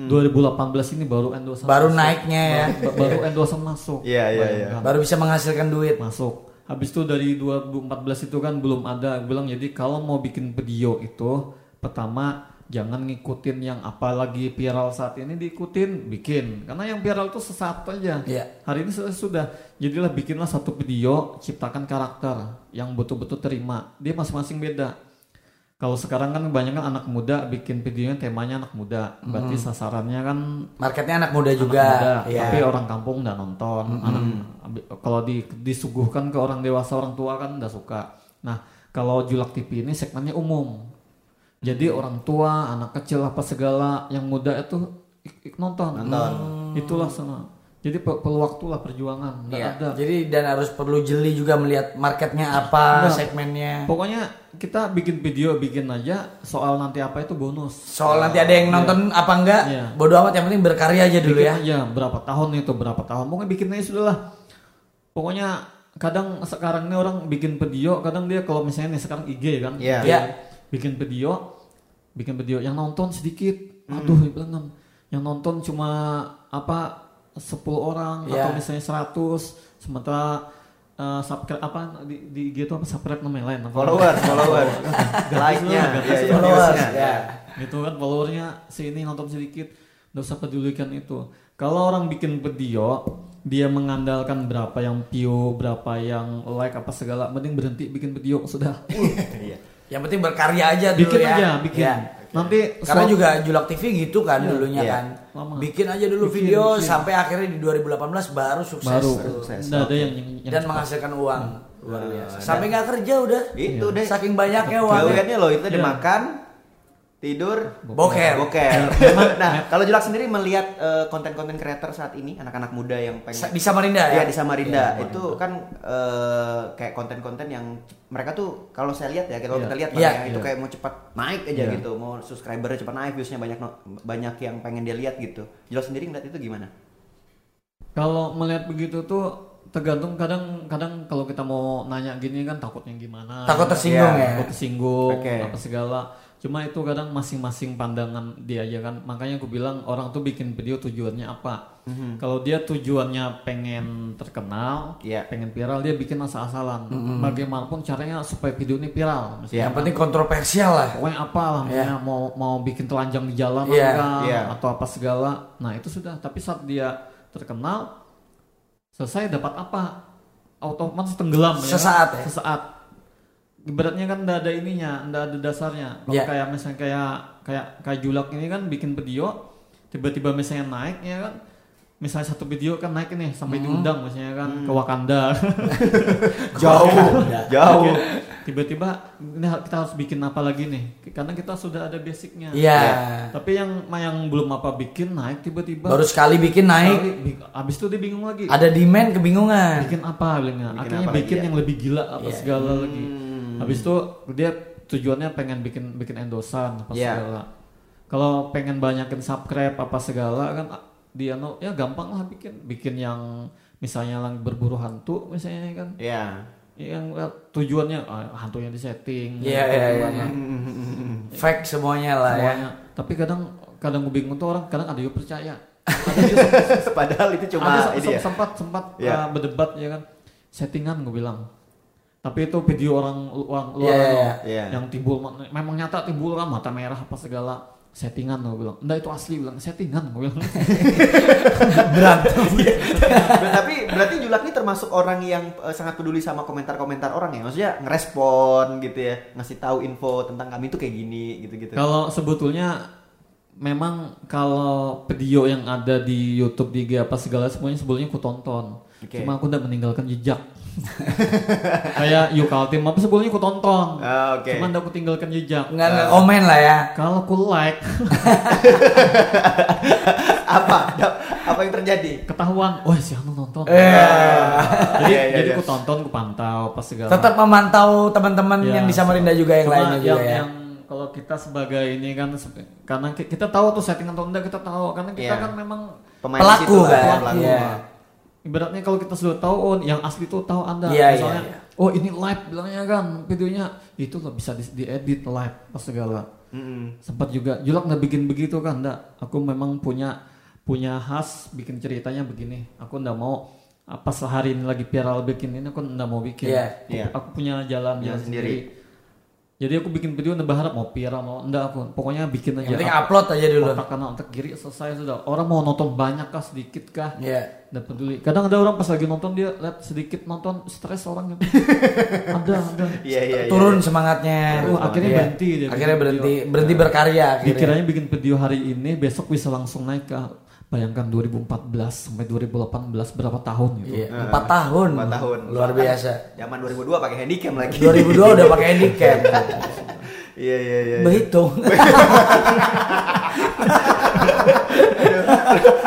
2018 ini baru endosan Baru masuk. naiknya ya. Ba- baru endosan masuk Iya, iya, iya. Baru bisa menghasilkan duit. masuk. Habis itu dari 2014 itu kan belum ada. Bilang jadi kalau mau bikin video itu pertama jangan ngikutin yang apalagi viral saat ini diikutin, bikin. Karena yang viral itu sesaat aja. Iya. Hari ini sudah sudah. Jadilah bikinlah satu video, ciptakan karakter yang betul-betul terima. Dia masing-masing beda. Kalau sekarang kan kebanyakan anak muda bikin videonya temanya anak muda. Berarti sasarannya kan Marketnya anak muda juga. muda, Iya. tapi orang kampung nggak nonton. Anak kalau di, disuguhkan ke orang dewasa orang tua kan nggak suka. Nah kalau Julak TV ini segmennya umum. Jadi orang tua, anak kecil apa segala yang muda itu ik- ik- nonton. Nonton. Itulah sana. Jadi pe- perlu waktu lah perjuangan. Iya. ada. Jadi dan harus perlu jeli juga melihat marketnya apa, Nggak. segmennya. Pokoknya kita bikin video, bikin aja. Soal nanti apa itu bonus. Soal nanti ada yang nonton apa enggak, Iya. bodo amat yang penting berkarya aja dulu bikin ya. aja berapa tahun itu berapa tahun pokoknya bikin aja sudah lah pokoknya kadang sekarang ini orang bikin video kadang dia kalau misalnya nih sekarang IG kan Iya. IG, Iya. bikin video bikin video yang nonton sedikit Hmm. aduh bilang yang nonton cuma apa 10 orang Iya. atau misalnya 100 sementara eh, subscribe apa di, di IG itu apa subscribe namanya lain apa? Followers, followers. Like-nya, iya, iya, views-nya. ya. gitu kan followernya sini nonton sedikit nggak usah pedulikan itu kalau orang bikin video dia mengandalkan berapa yang view berapa yang like apa segala mending berhenti bikin video sudah Iya. Yang penting berkarya aja dulu bikin ya. aja bikin Ya. Nanti Karena suatu- juga Julak TV gitu kan dulunya Iya. kan. Lama. Bikin aja dulu Bikin, video bikin. sampai akhirnya di 2018 baru sukses. baru. Sukses, nggak ada yang, yang, Dan cepat. menghasilkan uang luar Nah, biasa. Sampai nggak kerja udah. Itu deh. Saking banyaknya uangnya. Jogetnya loh itu Iya. dimakan, tidur, Boker. boker. nah, kalau Julak sendiri melihat eh, konten-konten creator saat ini, anak-anak muda yang Sa- pengen Di Samarinda ya ya. di Samarinda itu kan eh, kayak konten-konten yang mereka tuh kalau saya lihat ya kalau Iya. kita lihat. Bang, ya, itu Iya. kayak mau cepat naik aja Iya. gitu mau subscribernya cepat naik viewsnya banyak no- banyak yang pengen dia lihat gitu Julak sendiri ngeliat itu gimana Kalau melihat begitu tuh tergantung kadang kadang kalau kita mau nanya gini kan takutnya gimana Takut tersinggung Iya, ya. takut tersinggung Oke. apa segala cuma itu kadang masing-masing pandangan dia aja kan. Makanya aku bilang orang tuh bikin video tujuannya apa. Kalau dia tujuannya pengen terkenal Iya. pengen viral dia bikin asal-asalan bagaimanapun caranya supaya video ini viral. Misalnya Yang penting kontroversial lah. pokoknya apa lah misalnya mau mau bikin telanjang di jalan Iya, enggak, iya. atau apa segala. Nah itu sudah. Tapi saat dia terkenal selesai dapat apa? Otomatis tenggelam ya kan? Sesaat ya? sesaat ibaratnya kan ndak ada ininya ndak ada dasarnya kalau Iya. kayak misalnya kayak kayak kayak julak ini kan bikin video tiba-tiba misalnya naik ya kan misalnya satu video kan naik nih sampai Hmm. diundang misalnya kan ke Wakanda jauh jauh tiba-tiba ini kita harus bikin apa lagi nih karena kita sudah ada basicnya Iya. tapi yang yang belum apa bikin naik tiba-tiba Baru sekali bikin naik, Sekali, abis itu dia bingung lagi ada demand kebingungan. bikin apa Bikin akhirnya apa lagi bikin ya? yang lebih gila apa Iya. segala lagi Hmm. Habis itu dia tujuannya pengen bikin bikin endosan apa Iya. segala kalau pengen banyakin subscribe apa segala kan ah, dia no ya gampang lah bikin bikin yang misalnya yang berburu hantu misalnya kan ya yang eh, tujuannya ah, hantunya di setting Iya, iya, iya. Fake semuanya lah ya. semuanya. Tapi kadang kadang gue bingung tuh orang kadang ada yang percaya. Ada juga sem- padahal itu cuma ada ini sem- ya sempat sempat Iya. uh, berdebat ya kan. Settingan gue bilang. Tapi itu video orang orang luar Iya, iya, no. iya. Iya. yang timbul memang nyata timbul kan mata merah apa segala settingan gue bilang. Enggak itu asli bilang settingan gue bilang. Berantem. tapi berarti Julak ini termasuk orang yang eh, sangat peduli sama komentar-komentar orang ya maksudnya ngerespon gitu ya ngasih tahu info tentang kami itu kayak gini gitu-gitu Kalau sebetulnya memang kalau video yang ada di YouTube di IG apa segala semuanya sebelumnya aku tonton. Oke. Cuma aku udah meninggalkan jejak. Kayak Yukaltim apa sebelumnya aku tonton. Ah, oke Cuma udah aku tinggalkan jejak. Nggak nggak komen lah ya. Kalau aku like apa apa yang terjadi ketahuan, wah si Anu nonton. Eh, Jadi Iya, iya, jadi iya. aku tonton, aku pantau apa segala. tetap memantau teman-teman Ya, yang di Samarinda juga yang lainnya juga yang, ya. yang kalau kita sebagai ini kan karena ki- kita tahu tuh settingan atau enggak kita tahu karena kita Iya. kan memang Pemain Pelaku situ lah, kan, pelaku. iya. Ibaratnya kalau kita sudah tahu oh yang asli tuh tahu anda Iya, misalnya iya, iya. oh ini live bilangnya kan videonya itu lah bisa di- diedit live apa segala Mm-mm. sempat juga julak nggak bikin begitu kan enggak aku memang punya punya khas bikin ceritanya begini aku nggak mau apa sehari ini lagi viral bikin ini aku nggak mau bikin Iya, aku, iya. aku punya jalan Jalan jalan sendiri. sendiri. Jadi aku bikin video nggak berharap mau viral mau enggak aku pokoknya bikin aja Yang penting upload aja dulu. otak kanan otak kiri selesai sudah orang mau nonton banyak kah sedikit kah Iya. Nggak peduli. Kadang ada orang pas lagi nonton dia lihat sedikit nonton stres orang gitu. ada, ada. iya iya iya. Turun semangatnya. Oh, akhirnya Iya. berhenti dia Akhirnya berhenti video. berhenti berkarya akhirnya. Dikiranya bikin video hari ini, besok bisa langsung naik ke bayangkan 2014 sampai 2018 berapa tahun gitu. Iya, empat tahun. Empat tahun Luar biasa. zaman 2002 pakai handycam lagi 2002 udah pakai handicap. iya iya iya Berhitung.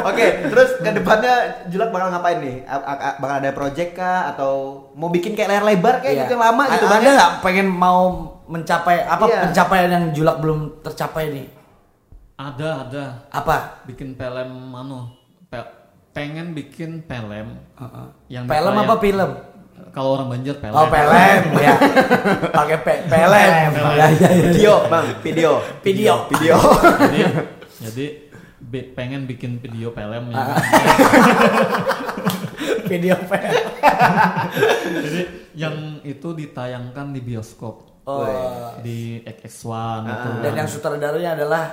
Oke, terus ke depannya Julak bakal ngapain nih? A- a- a- bakal ada project kah atau mau bikin kayak layar lebar kayak Iya. gitu yang lama gitu A- Bang? Ada nggak pengen mau mencapai apa Iya. pencapaian yang Julak belum tercapai nih? Ada, ada. Apa? Bikin film anu, pe- pengen bikin film yang Film yang- apa film? Kalau orang Banjar film. Oh, film ya. Pakai pe- film. Ya, ya, ya. Video, Bang, video. Video. Video. jadi jadi pengen bikin video film ya. Ah. Video film. Jadi yang itu ditayangkan di bioskop Oh. di XX1 gitu. Dan yang sutradaranya adalah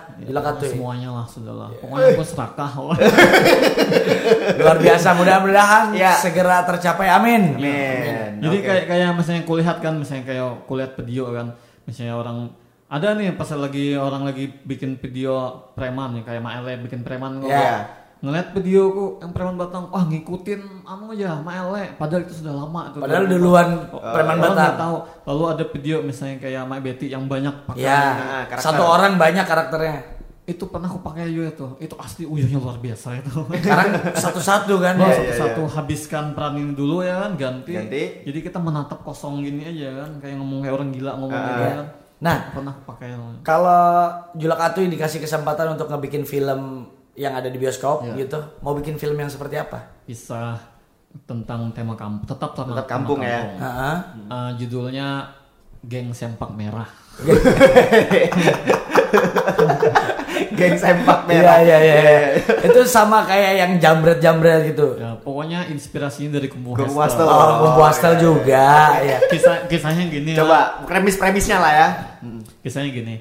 Atuy. semuanya lah sudah lah. Pokoknya gue serakah. Luar biasa mudah-mudahan Ya. segera tercapai amin. Men. Jadi Oke. kayak kayak misalnya kulihat kan, misalnya kayak kulihat video kan, misalnya orang ada nih pas lagi orang lagi bikin video preman nih kayak Maele bikin preman kok. Ya. Ngeliat videoku yang preman Batang, wah ngikutin anu aja Maele, padahal itu sudah lama itu. Padahal duluan Oh, preman nggak Batak. tahu. Lalu ada video misalnya kayak Mak Betty yang banyak pakai Ya, Nah, karakter. satu orang banyak karakternya. itu pernah aku pakai juga itu. Itu asli uyuhnya luar biasa itu. Sekarang satu-satu kan. Wah, Iya, iya, satu-satu habiskan peran ini dulu ya kan ganti. Ganti. Jadi kita menatap kosong gini aja kan kayak ngomong kayak orang gila ngomong Ah. gitu kan. Nah, Pernah pakai kalau Julak Atuy dikasih kesempatan untuk ngebikin film yang ada di bioskop Ya. gitu, mau bikin film yang seperti apa? kisah tentang tema kampung, tetap tema, Tetap tema kampung ya. Heeh. Eh, judulnya Geng Sempak Merah. Geng sempak Iya merah. iya iya. Itu sama kayak yang jambret-jambret gitu. Ya, pokoknya inspirasinya dari Kumbu Kumbu Hestel. Hestel. Oh, bumbu Astel juga ya. Kisah kisahnya gini. lah. Coba premis-premisnya lah ya. Kisahnya gini.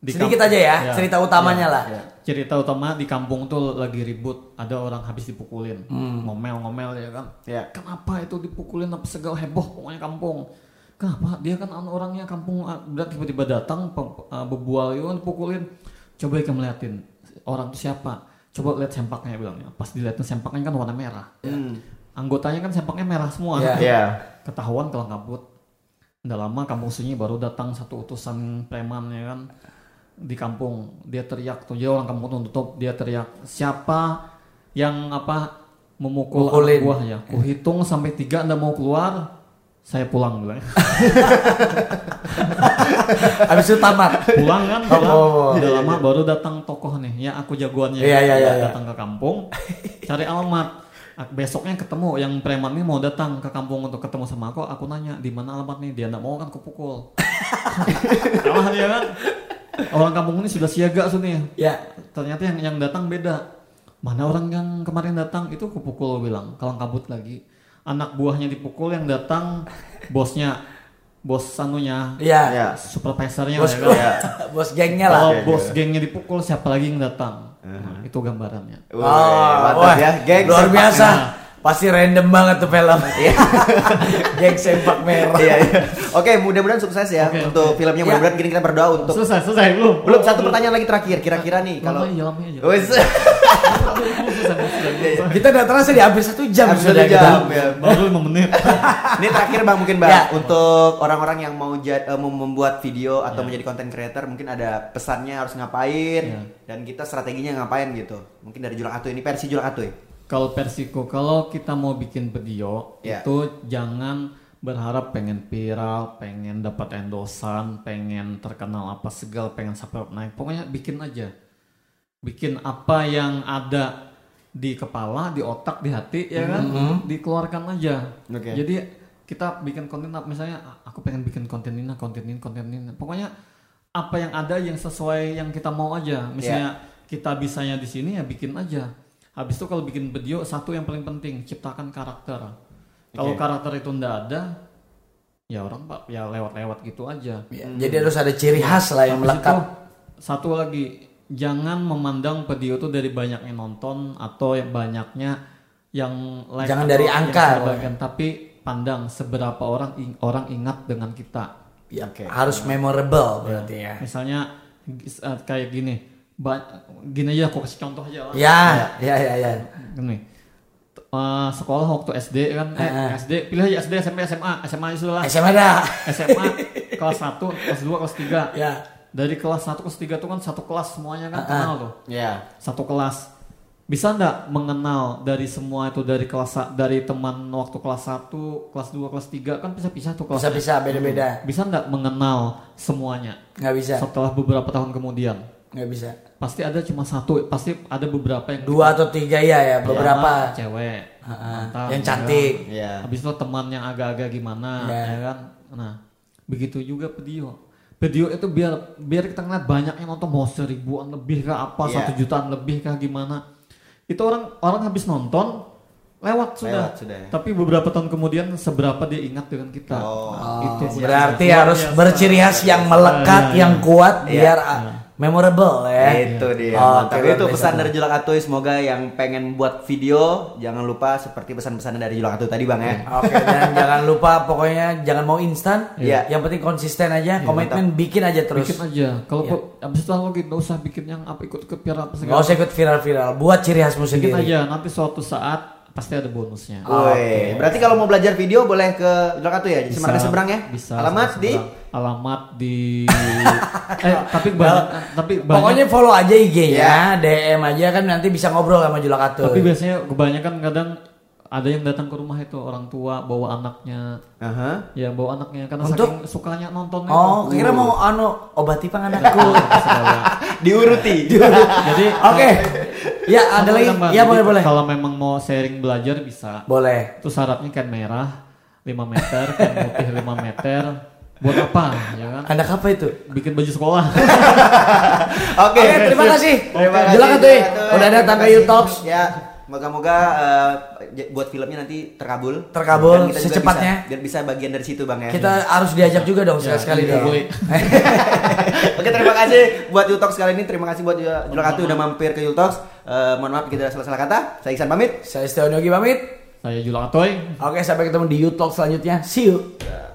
Di Sedikit kamp- aja ya, cerita utamanya ya, lah. ya. Cerita utama di kampung tuh lagi ribut, ada orang habis dipukulin, ngomel-ngomel ya kan. Ya. Kenapa itu dipukulin apa segala heboh pokoknya kampung. Kenapa? Dia kan orangnya kampung ah, tiba-tiba datang ah, bebual itu kan dipukulin. Coba kita melihatin orang itu siapa. Coba lihat sempaknya bilangnya. Pas dilihatin sempaknya kan warna merah. Hmm. Anggotanya kan sempaknya merah semua. Ya. Iya. Ketahuan kalau kabut. Udah lama kampung sunyi baru datang satu utusan preman ya kan di kampung. Dia teriak tuh dia orang kampung tuh tutup. Dia teriak siapa yang apa memukul Mukulin. anak buahnya kuhitung sampai tiga anda mau keluar saya pulang bilang Habis itu tamat. pulang kan Oh, pulang. oh. udah lama baru datang tokoh nih. Ya aku jagoannya. Iya, iya, iya, iya. datang ke kampung cari alamat. Ah, besoknya ketemu yang preman ini mau datang ke kampung untuk ketemu sama aku. Aku nanya di mana alamatnya? Dia nggak mau kan kupukul kalah dia kan orang kampung ini sudah siaga tuh nih Ya. ternyata yang yang datang beda mana orang yang kemarin datang itu kupukul bilang kalau kabut lagi anak buahnya dipukul yang datang bosnya bos sanunya Iya. Ya. supervisornya Bos, ya kan? bos gengnya lah. kalau bos oke. gengnya dipukul siapa lagi yang datang nah, itu gambarannya Wih, Oh, mantap wah, ya. Geng luar biasa. merah. Pasti random banget tuh film. Geng sempak merah. Iya, iya. Oke, mudah-mudahan sukses ya Oke, untuk oke. filmnya. Ya. Mudah-mudahan gini kita berdoa untuk selesai selesai belum belum satu pertanyaan lagi terakhir. Kira-kira nih kalau kalau lama aja. Kita udah terasa di hampir satu jam Hampir sudah satu kita. jam, ya. baru lima menit Ini terakhir Bang mungkin Bang Ya. untuk orang-orang yang mau jad- mau membuat video atau Ya. menjadi content creator mungkin ada pesannya harus ngapain Ya. dan kita strateginya ngapain gitu. Mungkin dari Julak Atuy ini versi Julak Atuy. Kalau versiku kalau kita mau bikin video Ya. itu jangan berharap pengen viral, pengen dapat endosan, pengen terkenal apa segala, pengen sampai naik. Pokoknya bikin aja. Bikin apa yang ada di kepala, di otak, di hati ya kan, dikeluarkan aja. Oke. Jadi kita bikin konten apa misalnya "Ah, aku pengen bikin konten ini, konten ini, konten ini. Pokoknya apa yang ada yang sesuai yang kita mau aja. Misalnya kita bisanya di sini ya bikin aja. Habis itu kalau bikin video satu yang paling penting ciptakan karakter. Kalau Oke. karakter itu ndak ada, ya orang pak ya lewat-lewat gitu aja. Ya, Jadi harus ada ciri khas lah yang Habis melekat. itu, satu lagi jangan memandang video itu dari banyaknya nonton atau yang banyaknya yang like Jangan dari yang angka. bagian, tapi pandang seberapa orang ing- orang ingat dengan kita. Ya, Oke. harus memorable berarti ya. Misalnya eh, kayak gini, ba- gini aja aku kasih contoh aja lah. Ya, ya, ya, ya. Gini. Eh, sekolah waktu SD kan, eh, Heeh. SD pilih aja SD, SMP, SMA, SMA itu lah. SMA dah. SMA kelas 1, kelas 2, kelas 3. Ya. Dari kelas 1 kelas 3 tuh kan satu kelas semuanya kan Ah, kenal tuh. Ya. Satu kelas. Bisa ndak mengenal dari semua itu dari kelas dari teman waktu kelas 1, kelas 2, kelas 3 kan bisa-bisa tuh kelas. Bisa-bisa beda-beda. Bisa ndak mengenal semuanya Nggak bisa. setelah beberapa tahun kemudian? Nggak bisa. Pasti ada cuma satu, pasti ada beberapa yang Dua atau tiga ya ya, beberapa. Pertama, cewek, Heeh. mantan, Yang ya cantik. kan? Ya. Habis itu teman yang agak-agak gimana, Ya. ya kan? Nah, begitu juga video. video itu biar biar kita ngeliat banyak yang nonton mau seribuan lebih kah apa Iya. satu jutaan lebih kah gimana itu orang orang habis nonton lewat sudah. Lewat sudah ya. tapi beberapa tahun kemudian seberapa dia ingat dengan kita Oh. Nah, itu Berarti Luar harus berciri khas yang melekat, Iya, iya. yang kuat Iya. biar ah, memorable ya. Itu dia. Oh, Mantap. oke, itu pesan dari Julak Atuy. Semoga yang pengen buat video jangan lupa seperti pesan-pesan dari Julak Atuy tadi bang ya. Oke dan jangan lupa pokoknya jangan mau instan. Iya. Yang penting konsisten aja, komitmen bikin aja terus. bikin aja kalau Iya. kok abis itu lagi nggak usah bikin yang apa ikut ke viral apa Gak segala usah ikut viral-viral, buat ciri khasmu bikin sendiri. aja nanti suatu saat pasti ada bonusnya Woi, berarti kalau mau belajar video boleh ke Julak Atuy ya. Semarang Bisa, seberang ya. bisa Alamat di seberang. Alamat di eh tapi banyak tapi banyak Pokoknya follow aja Iya. IG-nya, DM aja kan nanti bisa ngobrol sama Julakato. tapi biasanya kebanyakan kadang ada yang datang ke rumah itu orang tua bawa anaknya Aha. ya bawa anaknya karena Untuk? saking sukanya nonton Oh, itu kira mau anu obati pang anakku. Diuruti. jadi Oke. Ya, ada lagi. Ya, Jadi boleh boleh. kalau memang mau sharing belajar bisa Boleh. itu syaratnya kan merah 5 meter kan putih 5 meter buat apa ya kan Anak apa itu? bikin baju sekolah Oke, Oke, terima kasih. Terima kasih. Ya. Julakato. Udah ke kasih. YouTalks. Ya, moga-moga j- buat filmnya nanti terkabul. Terkabul Dan kita juga secepatnya. bisa- biar bisa bagian dari situ bang ya. Kita harus diajak juga dong Ya, sekali-sekali iya, dong. boleh. Oke terima kasih buat Yultox kali ini. Terima kasih buat Julakatu udah mampir ke Yultox. Eh, mohon maaf kita ada salah-salah kata. Saya Iksan pamit. Saya Stiono Yogi pamit. saya Julak Atoy Oke, sampai ketemu di YouTube selanjutnya. See you. Ya.